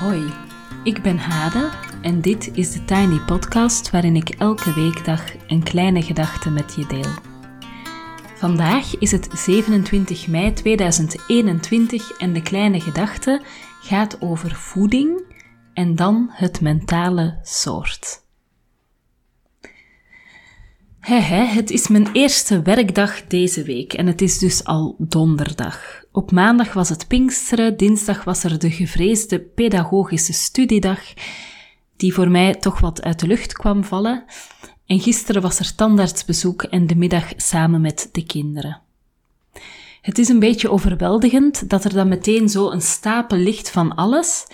Hoi, ik ben Hade en dit is de Tiny Podcast waarin ik elke weekdag een kleine gedachte met je deel. Vandaag is het 27 mei 2021 en de kleine gedachte gaat over voeding en dan het mentale soort. Hehe, het is mijn eerste werkdag deze week en het is dus al donderdag. Op maandag was het Pinksteren, dinsdag was er de gevreesde pedagogische studiedag, die voor mij toch wat uit de lucht kwam vallen. En gisteren was er tandartsbezoek en de middag samen met de kinderen. Het is een beetje overweldigend dat er dan meteen zo een stapel ligt van alles.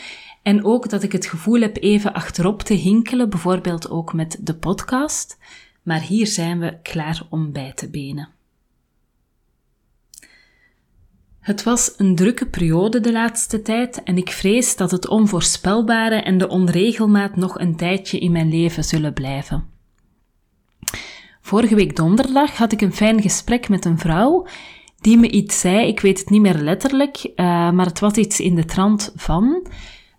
En ook dat ik het gevoel heb even achterop te hinkelen, bijvoorbeeld ook met de podcast. Maar hier zijn we klaar om bij te benen. Het was een drukke periode de laatste tijd en ik vrees dat het onvoorspelbare en de onregelmaat nog een tijdje in mijn leven zullen blijven. Vorige week donderdag had ik een fijn gesprek met een vrouw die me iets zei, ik weet het niet meer letterlijk, uh, maar het was iets in de trant van.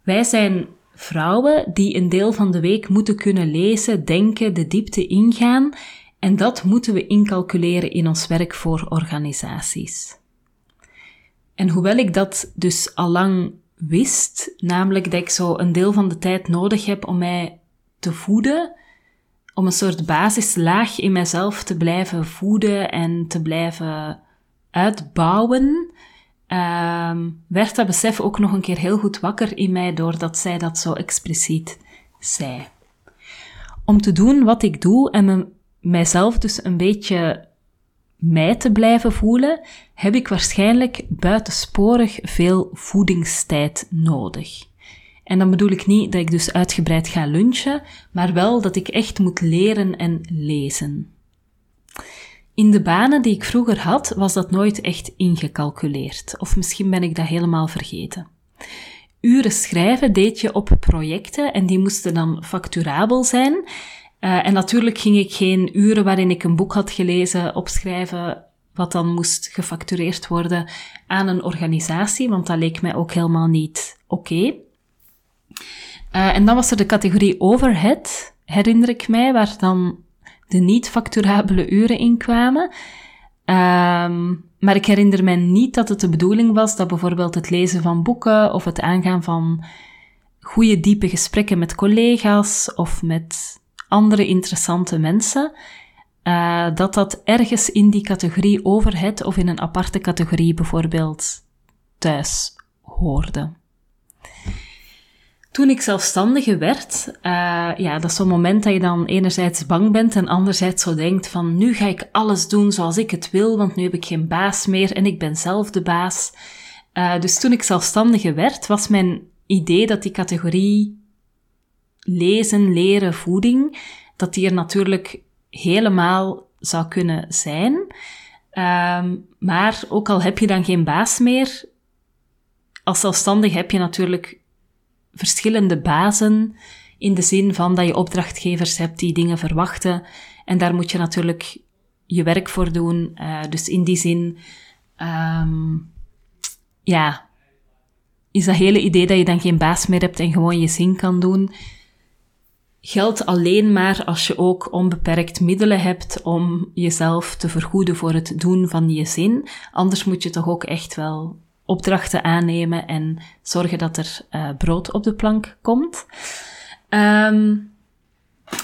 Wij zijn vrouwen die een deel van de week moeten kunnen lezen, denken, de diepte ingaan en dat moeten we incalculeren in ons werk voor organisaties. En hoewel ik dat dus al lang wist, namelijk dat ik zo een deel van de tijd nodig heb om mij te voeden, om een soort basislaag in mijzelf te blijven voeden en te blijven uitbouwen, um, werd dat besef ook nog een keer heel goed wakker in mij doordat zij dat zo expliciet zei. Om te doen wat ik doe en me, mijzelf dus een beetje mij te blijven voelen, heb ik waarschijnlijk buitensporig veel voedingstijd nodig. En dan bedoel ik niet dat ik dus uitgebreid ga lunchen, maar wel dat ik echt moet leren en lezen. In de banen die ik vroeger had, was dat nooit echt ingecalculeerd. Of misschien ben ik dat helemaal vergeten. Uren schrijven deed je op projecten en die moesten dan facturabel zijn. Uh, en natuurlijk ging ik geen uren waarin ik een boek had gelezen opschrijven wat dan moest gefactureerd worden aan een organisatie, want dat leek mij ook helemaal niet oké. Uh, en dan was er de categorie overhead, herinner ik mij, waar dan de niet-facturabele uren in kwamen. Um, maar ik herinner mij niet dat het de bedoeling was dat bijvoorbeeld het lezen van boeken of het aangaan van goede, diepe gesprekken met collega's of met andere interessante mensen, uh, dat dat ergens in die categorie overhead of in een aparte categorie bijvoorbeeld thuis hoorde. Toen ik zelfstandige werd, uh, ja, dat is zo'n moment dat je dan enerzijds bang bent en anderzijds zo denkt van nu ga ik alles doen zoals ik het wil, want nu heb ik geen baas meer en ik ben zelf de baas. Uh, dus toen ik zelfstandige werd, was mijn idee dat die categorie lezen, leren, voeding, dat die er natuurlijk helemaal zou kunnen zijn. Um, maar ook al heb je dan geen baas meer, als zelfstandig heb je natuurlijk verschillende bazen in de zin van dat je opdrachtgevers hebt die dingen verwachten en daar moet je natuurlijk je werk voor doen. Uh, dus in die zin, um, ja, is dat hele idee dat je dan geen baas meer hebt en gewoon je zin kan doen, geldt alleen maar als je ook onbeperkt middelen hebt om jezelf te vergoeden voor het doen van je zin. Anders moet je toch ook echt wel opdrachten aannemen en zorgen dat er uh, brood op de plank komt. Um,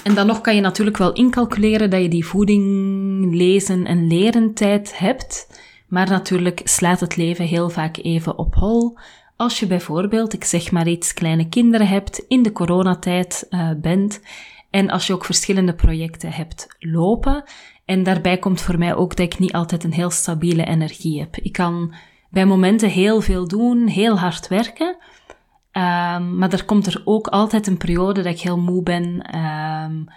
en dan nog kan je natuurlijk wel incalculeren dat je die voeding, lezen en leren tijd hebt. Maar natuurlijk slaat het leven heel vaak even op hol. Als je bijvoorbeeld, ik zeg maar iets, kleine kinderen hebt, in de coronatijd uh, bent en als je ook verschillende projecten hebt lopen. En daarbij komt voor mij ook dat ik niet altijd een heel stabiele energie heb. Ik kan bij momenten heel veel doen, heel hard werken. Um, maar er komt er ook altijd een periode dat ik heel moe ben. Um,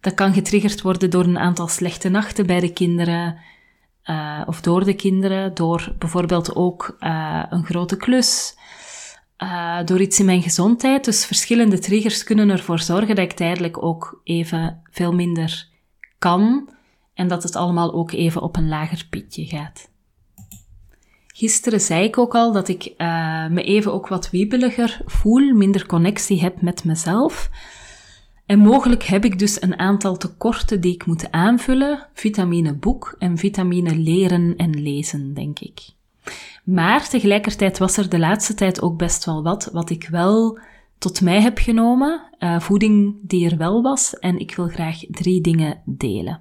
dat kan getriggerd worden door een aantal slechte nachten bij de kinderen. Uh, of door de kinderen, door bijvoorbeeld ook uh, een grote klus, uh, door iets in mijn gezondheid. Dus verschillende triggers kunnen ervoor zorgen dat ik tijdelijk ook even veel minder kan en dat het allemaal ook even op een lager pitje gaat. Gisteren zei ik ook al dat ik uh, me even ook wat wiebeliger voel, minder connectie heb met mezelf. En mogelijk heb ik dus een aantal tekorten die ik moet aanvullen. Vitamine boek en vitamine leren en lezen, denk ik. Maar tegelijkertijd was er de laatste tijd ook best wel wat wat ik wel tot mij heb genomen. Uh, voeding die er wel was. En ik wil graag drie dingen delen.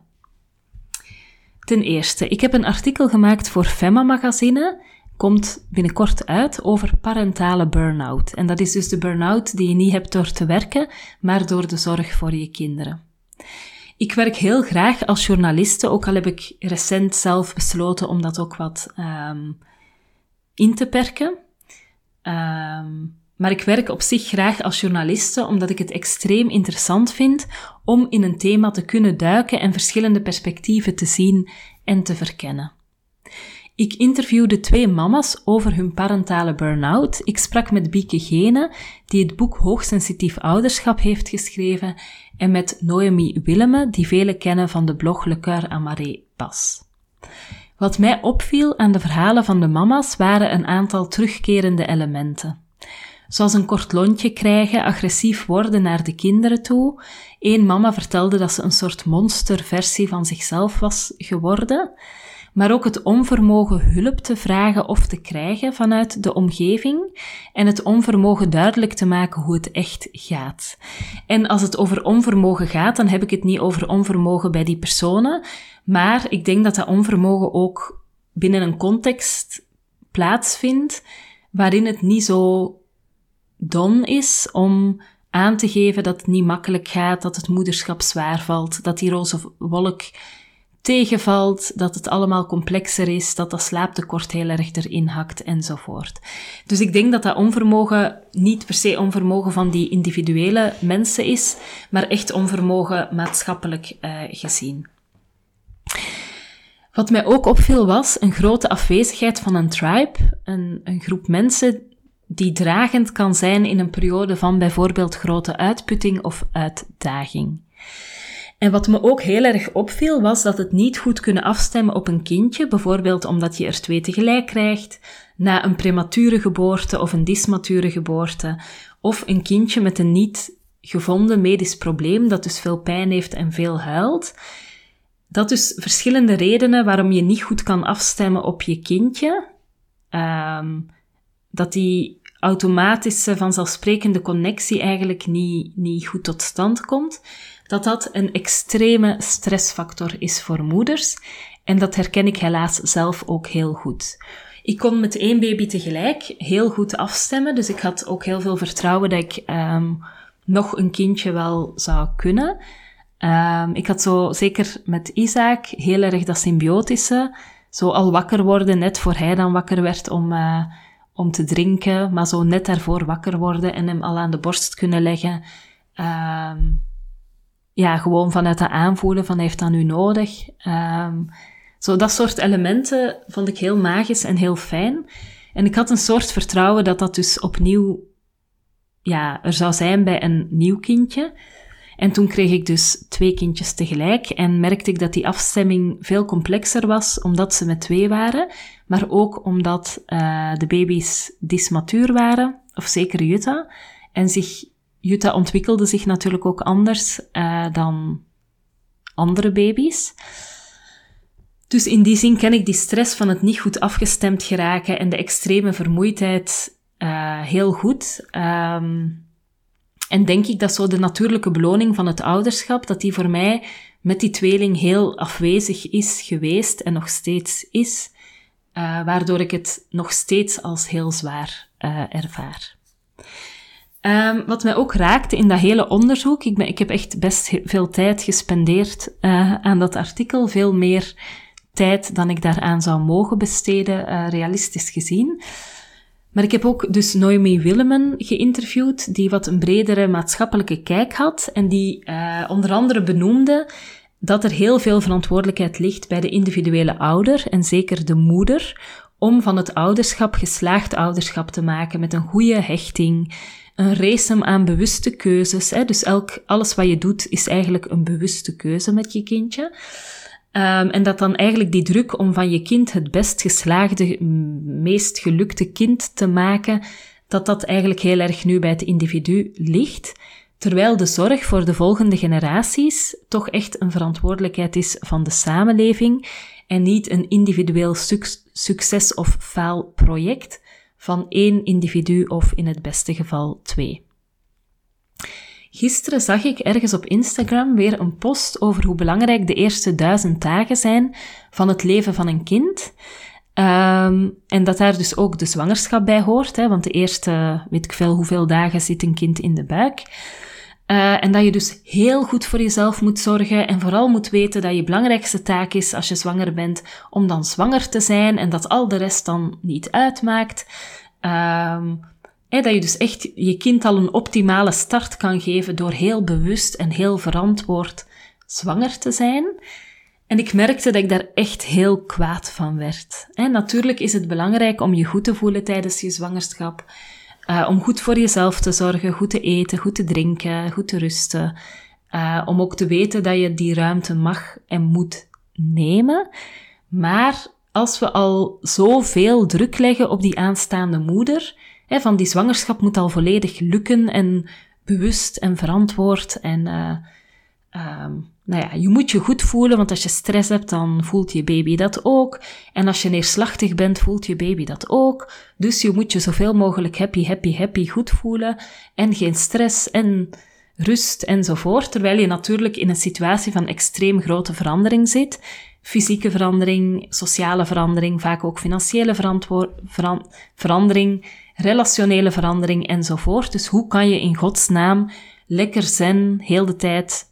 Ten eerste, ik heb een artikel gemaakt voor Femma Magazine. Komt binnenkort uit over parentale burn-out. En dat is dus de burn-out die je niet hebt door te werken, maar door de zorg voor je kinderen. Ik werk heel graag als journaliste, ook al heb ik recent zelf besloten om dat ook wat um, in te perken. Um, maar ik werk op zich graag als journaliste omdat ik het extreem interessant vind om in een thema te kunnen duiken en verschillende perspectieven te zien en te verkennen. Ik interviewde twee mama's over hun parentale burn-out. Ik sprak met Bieke Gene, die het boek Hoogsensitief Ouderschap heeft geschreven, en met Noemi Willemme, die velen kennen van de blog Le Coeur Amaré Pas. Wat mij opviel aan de verhalen van de mama's waren een aantal terugkerende elementen zoals een kort lontje krijgen, agressief worden naar de kinderen toe. Eén mama vertelde dat ze een soort monsterversie van zichzelf was geworden, maar ook het onvermogen hulp te vragen of te krijgen vanuit de omgeving en het onvermogen duidelijk te maken hoe het echt gaat. En als het over onvermogen gaat, dan heb ik het niet over onvermogen bij die personen, maar ik denk dat dat onvermogen ook binnen een context plaatsvindt waarin het niet zo don is om aan te geven dat het niet makkelijk gaat, dat het moederschap zwaar valt, dat die roze wolk tegenvalt, dat het allemaal complexer is, dat dat slaaptekort heel erg erin hakt enzovoort. Dus ik denk dat dat onvermogen niet per se onvermogen van die individuele mensen is, maar echt onvermogen maatschappelijk uh, gezien. Wat mij ook opviel was een grote afwezigheid van een tribe, een, een groep mensen die dragend kan zijn in een periode van bijvoorbeeld grote uitputting of uitdaging. En wat me ook heel erg opviel, was dat het niet goed kunnen afstemmen op een kindje, bijvoorbeeld omdat je er twee tegelijk krijgt, na een premature geboorte of een dismature geboorte, of een kindje met een niet gevonden medisch probleem dat dus veel pijn heeft en veel huilt. Dat dus verschillende redenen waarom je niet goed kan afstemmen op je kindje. Um, dat die automatische, vanzelfsprekende connectie eigenlijk niet, niet goed tot stand komt, dat dat een extreme stressfactor is voor moeders. En dat herken ik helaas zelf ook heel goed. Ik kon met één baby tegelijk heel goed afstemmen, dus ik had ook heel veel vertrouwen dat ik um, nog een kindje wel zou kunnen. Um, ik had zo, zeker met Isaac, heel erg dat symbiotische. Zo al wakker worden, net voor hij dan wakker werd om, uh, om te drinken, maar zo net daarvoor wakker worden en hem al aan de borst kunnen leggen. Um, ja, gewoon vanuit dat aanvoelen van heeft dat nu nodig. Um, zo dat soort elementen vond ik heel magisch en heel fijn. En ik had een soort vertrouwen dat dat dus opnieuw ja, er zou zijn bij een nieuw kindje. En toen kreeg ik dus twee kindjes tegelijk en merkte ik dat die afstemming veel complexer was, omdat ze met twee waren, maar ook omdat uh, de baby's dismatuur waren, of zeker Jutta. En zich, Jutta ontwikkelde zich natuurlijk ook anders uh, dan andere baby's. Dus in die zin ken ik die stress van het niet goed afgestemd geraken en de extreme vermoeidheid uh, heel goed. Um, en denk ik dat zo de natuurlijke beloning van het ouderschap, dat die voor mij met die tweeling heel afwezig is geweest en nog steeds is, uh, waardoor ik het nog steeds als heel zwaar uh, ervaar. Um, wat mij ook raakte in dat hele onderzoek, ik, ben, ik heb echt best veel tijd gespendeerd uh, aan dat artikel, veel meer tijd dan ik daaraan zou mogen besteden, realistisch gezien. Maar ik heb ook dus Noemi Willemen geïnterviewd, die wat een bredere maatschappelijke kijk had en die uh, onder andere benoemde dat er heel veel verantwoordelijkheid ligt bij de individuele ouder en zeker de moeder om van het ouderschap geslaagd ouderschap te maken met een goede hechting, een race aan bewuste keuzes. Hè? Dus elk, alles wat je doet is eigenlijk een bewuste keuze met je kindje. Um, en dat dan eigenlijk die druk om van je kind het best geslaagde, meest gelukte kind te maken, dat dat eigenlijk heel erg nu bij het individu ligt. Terwijl de zorg voor de volgende generaties toch echt een verantwoordelijkheid is van de samenleving en niet een individueel succes- of faalproject van één individu of in het beste geval twee. Gisteren zag ik ergens op Instagram weer een post over hoe belangrijk de eerste duizend dagen zijn van het leven van een kind. Um, en dat daar dus ook de zwangerschap bij hoort, hè, want de eerste, weet ik veel hoeveel dagen zit een kind in de buik. Uh, en dat je dus heel goed voor jezelf moet zorgen en vooral moet weten dat je belangrijkste taak is als je zwanger bent om dan zwanger te zijn en dat al de rest dan niet uitmaakt. Um, dat je dus echt je kind al een optimale start kan geven door heel bewust en heel verantwoord zwanger te zijn. En ik merkte dat ik daar echt heel kwaad van werd. natuurlijk is het belangrijk om je goed te voelen tijdens je zwangerschap. Uh, om goed voor jezelf te zorgen, goed te eten, goed te drinken, goed te rusten. Uh, om ook te weten dat je die ruimte mag en moet nemen. Maar als we al zoveel druk leggen op die aanstaande moeder, van die zwangerschap moet al volledig lukken en bewust en verantwoord en uh, nou ja, je moet je goed voelen, want als je stress hebt, dan voelt je baby dat ook. En als je neerslachtig bent, voelt je baby dat ook. Dus je moet je zoveel mogelijk happy, happy, happy goed voelen. En geen stress en rust enzovoort. Terwijl je natuurlijk in een situatie van extreem grote verandering zit. Fysieke verandering, sociale verandering, vaak ook financiële verandering, relationele verandering enzovoort. Dus hoe kan je in godsnaam lekker zen, heel de tijd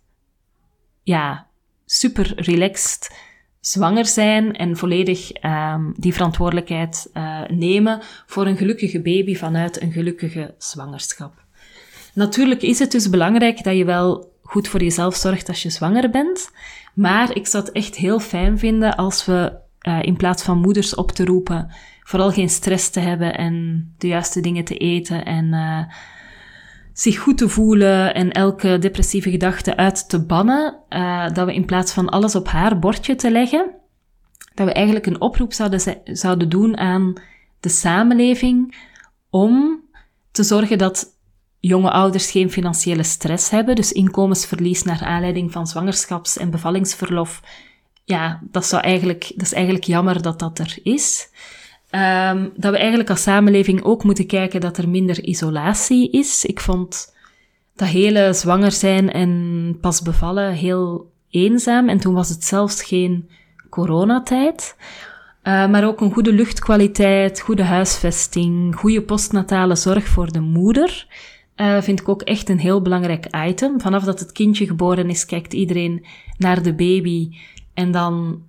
ja, super relaxed zwanger zijn en volledig um, die verantwoordelijkheid uh, nemen voor een gelukkige baby vanuit een gelukkige zwangerschap. Natuurlijk is het dus belangrijk dat je wel goed voor jezelf zorgt als je zwanger bent, maar ik zou het echt heel fijn vinden als we uh, in plaats van moeders op te roepen, vooral geen stress te hebben en de juiste dingen te eten en uh, zich goed te voelen en elke depressieve gedachte uit te bannen, uh, dat we in plaats van alles op haar bordje te leggen, dat we eigenlijk een oproep zouden, zouden doen aan de samenleving om te zorgen dat jonge ouders geen financiële stress hebben, dus inkomensverlies naar aanleiding van zwangerschaps- en bevallingsverlof. Ja, dat, zou eigenlijk, dat is eigenlijk jammer dat dat er is. Um, dat we eigenlijk als samenleving ook moeten kijken dat er minder isolatie is. Ik vond dat hele zwanger zijn en pas bevallen heel eenzaam. En toen was het zelfs geen coronatijd. Uh, maar ook een goede luchtkwaliteit, goede huisvesting, goede postnatale zorg voor de moeder. Uh, vind ik ook echt een heel belangrijk item. Vanaf dat het kindje geboren is, kijkt iedereen naar de baby. En dan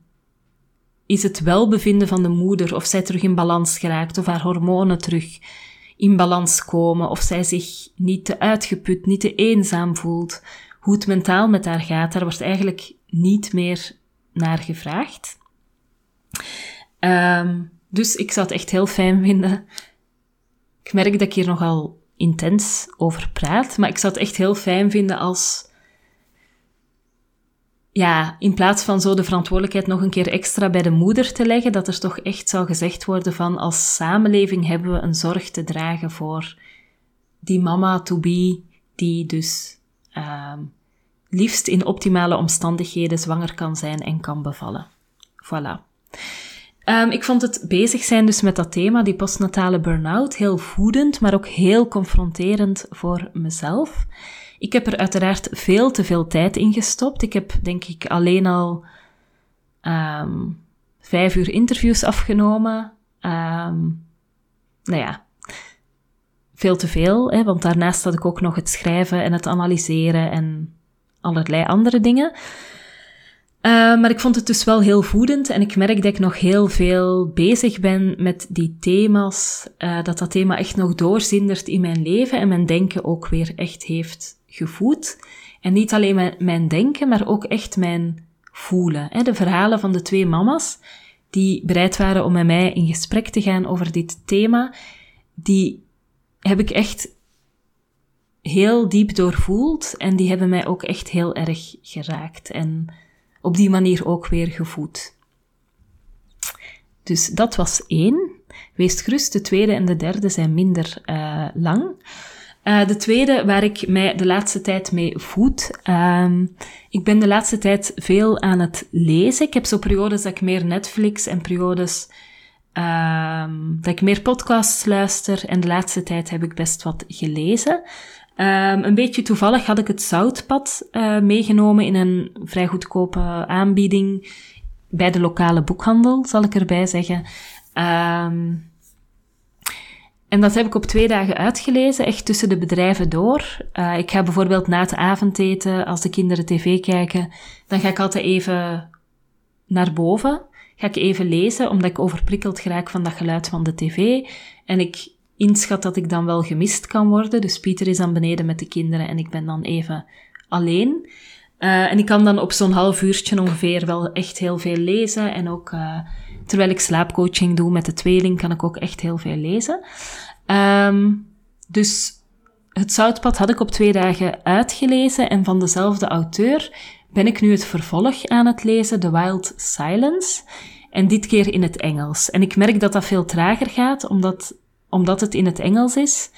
is het welbevinden van de moeder, of zij terug in balans geraakt, of haar hormonen terug in balans komen, of zij zich niet te uitgeput, niet te eenzaam voelt, hoe het mentaal met haar gaat, daar wordt eigenlijk niet meer naar gevraagd. Um, dus ik zou het echt heel fijn vinden. Ik merk dat ik hier nogal intens over praat, maar ik zou het echt heel fijn vinden als ja, in plaats van zo de verantwoordelijkheid nog een keer extra bij de moeder te leggen, dat er toch echt zou gezegd worden van als samenleving hebben we een zorg te dragen voor die mama to be, die dus uh, liefst in optimale omstandigheden zwanger kan zijn en kan bevallen. Voilà. Um, ik vond het bezig zijn dus met dat thema, die postnatale burn-out, heel voedend, maar ook heel confronterend voor mezelf. Ik heb er uiteraard veel te veel tijd in gestopt. Ik heb denk ik alleen al um, vijf uur interviews afgenomen. Um, nou ja, veel te veel, hè, want daarnaast had ik ook nog het schrijven en het analyseren en allerlei andere dingen. Uh, maar ik vond het dus wel heel voedend en ik merk dat ik nog heel veel bezig ben met die thema's. Uh, dat dat thema echt nog doorzindert in mijn leven en mijn denken ook weer echt heeft gevoed. En niet alleen mijn, denken, maar ook echt mijn voelen. De verhalen van de twee mama's die bereid waren om met mij in gesprek te gaan over dit thema, die heb ik echt heel diep doorvoeld en die hebben mij ook echt heel erg geraakt. En op die manier ook weer gevoed. Dus dat was één. Wees gerust, de tweede en de derde zijn minder uh, lang. Uh, de tweede waar ik mij de laatste tijd mee voed. Uh, ik ben de laatste tijd veel aan het lezen. Ik heb zo periodes dat ik meer Netflix en periodes uh, dat ik meer podcasts luister. En de laatste tijd heb ik best wat gelezen. Um, een beetje toevallig had ik het Zoutpad uh, meegenomen in een vrij goedkope aanbieding bij de lokale boekhandel, zal ik erbij zeggen. En dat heb ik op twee dagen uitgelezen, echt tussen de bedrijven door. Uh, ik ga bijvoorbeeld na het avondeten, als de kinderen tv kijken, dan ga ik altijd even naar boven. Ga ik even lezen, omdat ik overprikkeld geraak van dat geluid van de tv. En ik inschat dat ik dan wel gemist kan worden. Dus Pieter is dan beneden met de kinderen en ik ben dan even alleen. Uh, en ik kan dan op zo'n half uurtje ongeveer wel echt heel veel lezen. En ook uh, terwijl ik slaapcoaching doe met de tweeling, kan ik ook echt heel veel lezen. Um, dus het Zoutpad had ik op twee dagen uitgelezen. En van dezelfde auteur ben ik nu het vervolg aan het lezen, The Wild Silence. En dit keer in het Engels. En ik merk dat dat veel trager gaat, omdat omdat het in het Engels is.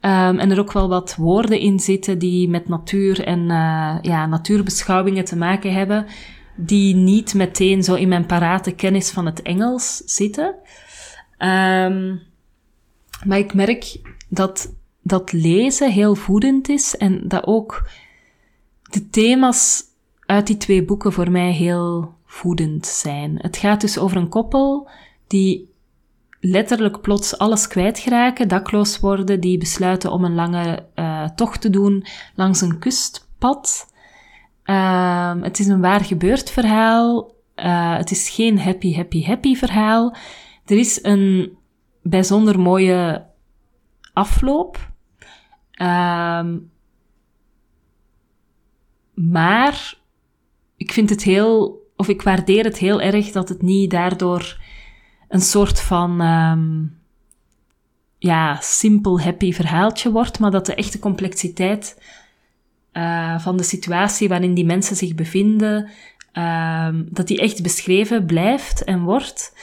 Um, en er ook wel wat woorden in zitten die met natuur en uh, ja, natuurbeschouwingen te maken hebben, die niet meteen zo in mijn parate kennis van het Engels zitten. Um, maar ik merk dat dat lezen heel voedend is en dat ook de thema's uit die twee boeken voor mij heel voedend zijn. Het gaat dus over een koppel die letterlijk plots alles kwijtgeraken, dakloos worden, die besluiten om een lange uh, tocht te doen langs een kustpad. Uh, het is een waar gebeurd verhaal. Uh, het is geen happy, happy, happy verhaal. Er is een bijzonder mooie afloop. Ehm, maar ik vind het heel, of ik waardeer het heel erg dat het niet daardoor een soort van um, ja, simpel happy verhaaltje wordt, maar dat de echte complexiteit uh, van de situatie waarin die mensen zich bevinden, um, dat die echt beschreven blijft en wordt.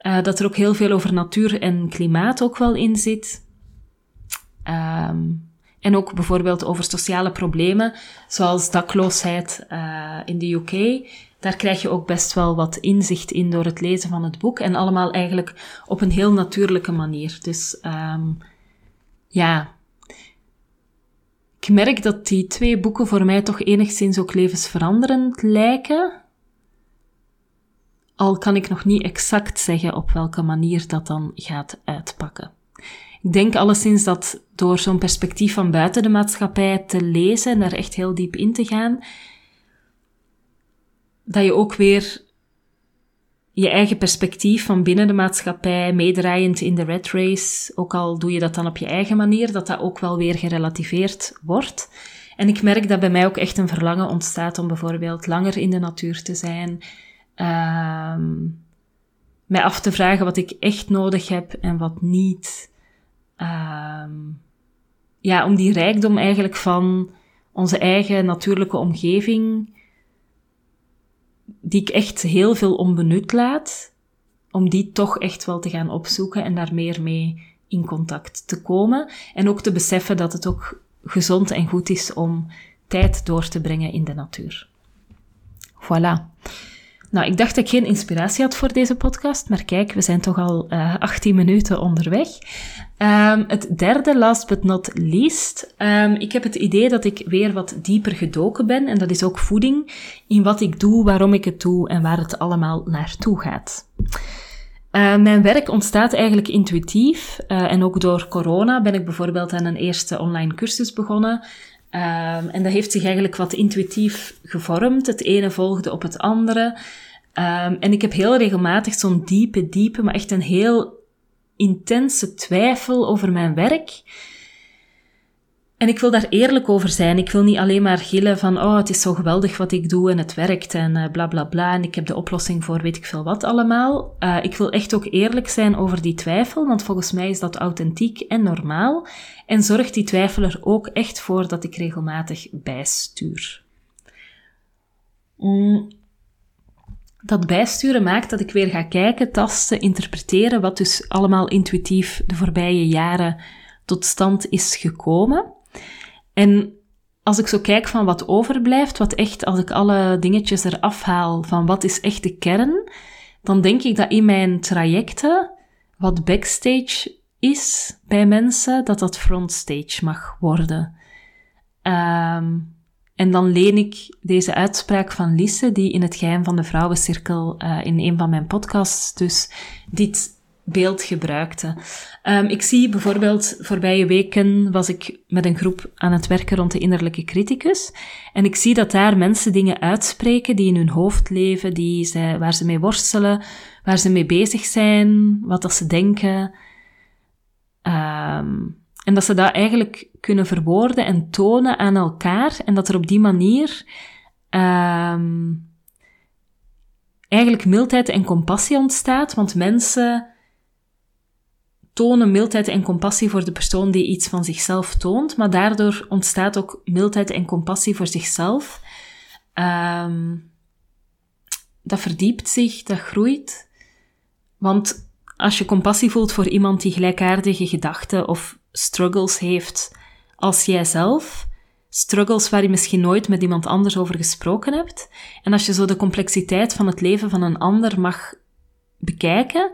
Uh, dat er ook heel veel over natuur en klimaat ook wel in zit. Um, en ook bijvoorbeeld over sociale problemen, zoals dakloosheid uh, in de UK daar krijg je ook best wel wat inzicht in door het lezen van het boek. En allemaal eigenlijk op een heel natuurlijke manier. Dus um, ja. Ik merk dat die twee boeken voor mij toch enigszins ook levensveranderend lijken. Al kan ik nog niet exact zeggen op welke manier dat dan gaat uitpakken. Ik denk alleszins dat door zo'n perspectief van buiten de maatschappij te lezen en daar echt heel diep in te gaan, dat je ook weer je eigen perspectief van binnen de maatschappij, meedraaiend in de red race, ook al doe je dat dan op je eigen manier, dat dat ook wel weer gerelativeerd wordt. En ik merk dat bij mij ook echt een verlangen ontstaat om bijvoorbeeld langer in de natuur te zijn, um, mij af te vragen wat ik echt nodig heb en wat niet. Um, ja, om die rijkdom eigenlijk van onze eigen natuurlijke omgeving die ik echt heel veel onbenut laat, om die toch echt wel te gaan opzoeken en daar meer mee in contact te komen. En ook te beseffen dat het ook gezond en goed is om tijd door te brengen in de natuur. Voilà. Nou, ik dacht dat ik geen inspiratie had voor deze podcast, maar kijk, we zijn toch al uh, eh, 18 minuten onderweg. Um, het derde, last but not least. Um, ik heb het idee dat ik weer wat dieper gedoken ben, en dat is ook voeding, in wat ik doe, waarom ik het doe en waar het allemaal naartoe gaat. Uh, mijn werk ontstaat eigenlijk intuïtief uh, en ook door corona ben ik bijvoorbeeld aan een eerste online cursus begonnen. Um, en dat heeft zich eigenlijk wat intuïtief gevormd. Het ene volgde op het andere. Um, en ik heb heel regelmatig zo'n diepe, diepe, maar echt een heel intense twijfel over mijn werk. En ik wil daar eerlijk over zijn. Ik wil niet alleen maar gillen van, oh, het is zo geweldig wat ik doe en het werkt en uh, bla bla bla. En ik heb de oplossing voor weet ik veel wat allemaal. Uh, ik wil echt ook eerlijk zijn over die twijfel, want volgens mij is dat authentiek en normaal. En zorgt die twijfel er ook echt voor dat ik regelmatig bijstuur. Mm. dat bijsturen maakt dat ik weer ga kijken, tasten, interpreteren, wat dus allemaal intuïtief de voorbije jaren tot stand is gekomen. En als ik zo kijk van wat overblijft, wat echt, als ik alle dingetjes eraf haal van wat is echt de kern, dan denk ik dat in mijn trajecten, wat backstage is bij mensen, dat dat frontstage mag worden. Um, en dan leen ik deze uitspraak van Lisse, die in het geheim van de vrouwencirkel uh, in een van mijn podcasts dus dit beeld gebruikte. Um, ik zie bijvoorbeeld, voorbije weken was ik met een groep aan het werken rond de innerlijke criticus. En ik zie dat daar mensen dingen uitspreken die in hun hoofd leven, die ze, waar ze mee worstelen, waar ze mee bezig zijn, wat dat ze denken. Um, en dat ze dat eigenlijk kunnen verwoorden en tonen aan elkaar. En dat er op die manier um, eigenlijk mildheid en compassie ontstaat. Want mensen tonen mildheid en compassie voor de persoon die iets van zichzelf toont. Maar daardoor ontstaat ook mildheid en compassie voor zichzelf. Um, dat verdiept zich, dat groeit. Want als je compassie voelt voor iemand die gelijkaardige gedachten of struggles heeft als jijzelf. Struggles waar je misschien nooit met iemand anders over gesproken hebt. En als je zo de complexiteit van het leven van een ander mag bekijken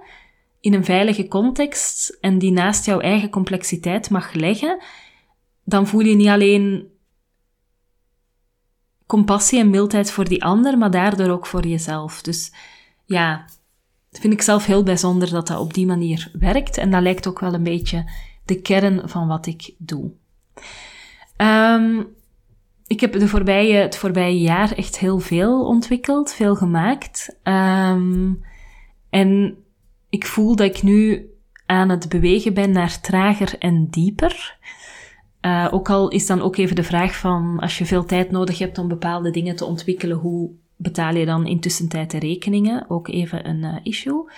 in een veilige context en die naast jouw eigen complexiteit mag leggen, dan voel je niet alleen compassie en mildheid voor die ander, maar daardoor ook voor jezelf. Dus ja, vind ik zelf heel bijzonder dat dat op die manier werkt. En dat lijkt ook wel een beetje de kern van wat ik doe. Um, ik heb de voorbije, het voorbije jaar echt heel veel ontwikkeld, veel gemaakt. Um, en ik voel dat ik nu aan het bewegen ben naar trager en dieper. Uh, ook al is dan ook even de vraag van, als je veel tijd nodig hebt om bepaalde dingen te ontwikkelen, hoe betaal je dan intussen tijd de rekeningen? Ook even een uh, issue.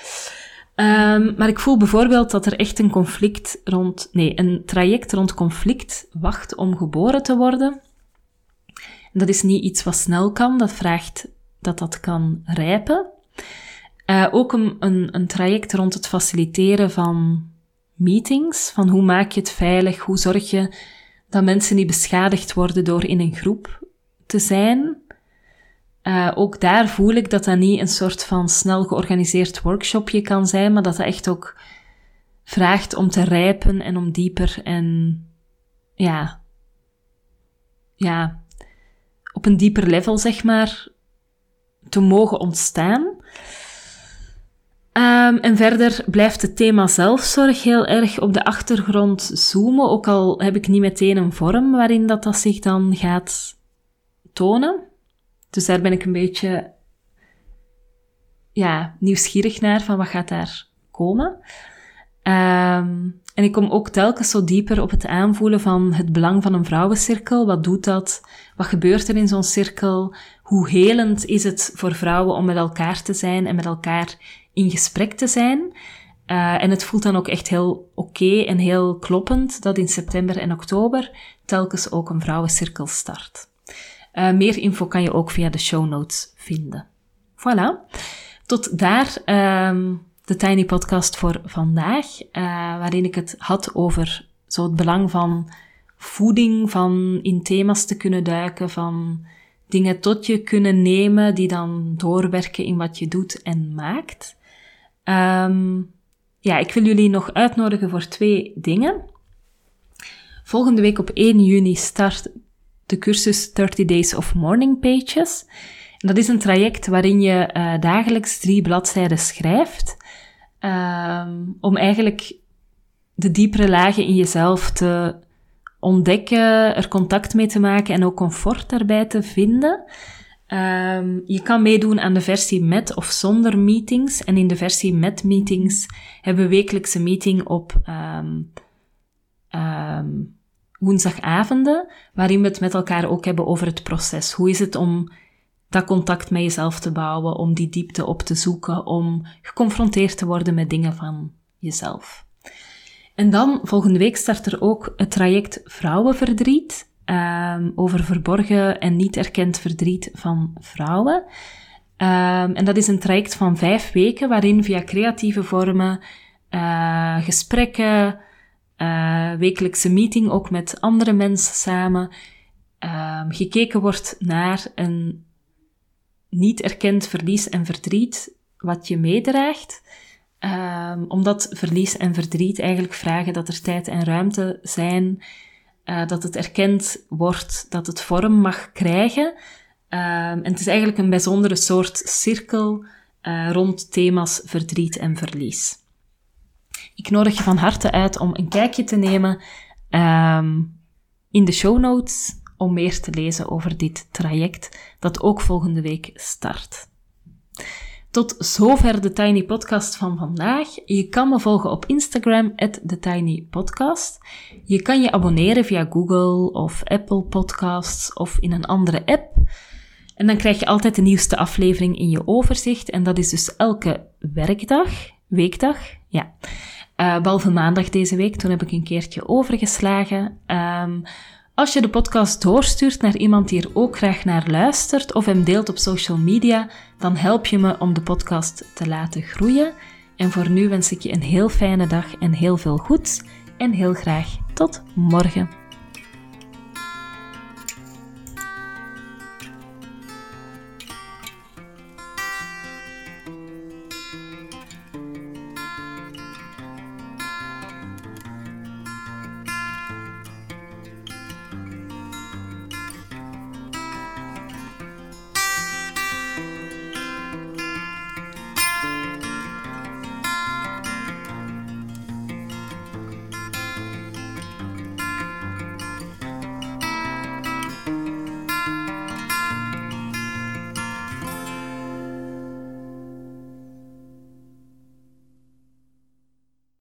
Um, maar ik voel bijvoorbeeld dat er echt een conflict rond, nee, een traject rond conflict wacht om geboren te worden. Dat is niet iets wat snel kan, dat vraagt dat dat kan rijpen. Uh, ook een, een, traject rond het faciliteren van meetings, van hoe maak je het veilig, hoe zorg je dat mensen niet beschadigd worden door in een groep te zijn. Uh, ook daar voel ik dat dat niet een soort van snel georganiseerd workshopje kan zijn, maar dat dat echt ook vraagt om te rijpen en om dieper en ja, ja, op een dieper level zeg maar te mogen ontstaan. Um, en verder blijft het thema zelfzorg heel erg op de achtergrond zoomen, ook al heb ik niet meteen een vorm waarin dat, dat zich dan gaat tonen. Dus daar ben ik een beetje ja, nieuwsgierig naar van wat gaat daar komen. Um, en ik kom ook telkens zo dieper op het aanvoelen van het belang van een vrouwencirkel. Wat doet dat? Wat gebeurt er in zo'n cirkel? Hoe helend is het voor vrouwen om met elkaar te zijn en met elkaar in gesprek te zijn? Uh, en het voelt dan ook echt heel oké en heel kloppend dat in september en oktober telkens ook een vrouwencirkel start. Uh, meer info kan je ook via de show notes vinden. Voilà. Tot daar um, de Tiny Podcast voor vandaag, uh, waarin ik het had over zo het belang van voeding, van in thema's te kunnen duiken, van dingen tot je kunnen nemen die dan doorwerken in wat je doet en maakt. Um, ja, ik wil jullie nog uitnodigen voor twee dingen. Volgende week op 1 juni start de cursus 30 Days of Morning Pages. En dat is een traject waarin je uh, dagelijks drie bladzijden schrijft, um, om eigenlijk de diepere lagen in jezelf te ontdekken, er contact mee te maken en ook comfort daarbij te vinden. Um, je kan meedoen aan de versie met of zonder meetings. En in de versie met meetings hebben we wekelijkse meeting op um, um, woensdagavonden, waarin we het met elkaar ook hebben over het proces. Hoe is het om dat contact met jezelf te bouwen, om die diepte op te zoeken, om geconfronteerd te worden met dingen van jezelf. En dan, volgende week start er ook het traject Vrouwenverdriet, um, over verborgen en niet erkend verdriet van vrouwen. Ehm, en dat is een traject van vijf weken waarin via creatieve vormen, uh, gesprekken, uh, wekelijkse meeting ook met andere mensen samen, um, gekeken wordt naar een niet erkend verlies en verdriet wat je meedraagt. Omdat verlies en verdriet eigenlijk vragen dat er tijd en ruimte zijn, uh, dat het erkend wordt, dat het vorm mag krijgen. Um, en het is eigenlijk een bijzondere soort cirkel uh, rond thema's verdriet en verlies. Ik nodig je van harte uit om een kijkje te nemen um, in de show notes om meer te lezen over dit traject dat ook volgende week start. Tot zover de Tiny Podcast van vandaag. Je kan me volgen op Instagram, TheTinyPodcast. Je kan je abonneren via Google of Apple Podcasts of in een andere app. En dan krijg je altijd de nieuwste aflevering in je overzicht. En dat is dus elke werkdag, weekdag, ja. Uh, behalve maandag deze week, toen heb ik een keertje overgeslagen. Um, als je de podcast doorstuurt naar iemand die er ook graag naar luistert of hem deelt op social media, dan help je me om de podcast te laten groeien. En voor nu wens ik je een heel fijne dag en heel veel goeds. En heel graag tot morgen.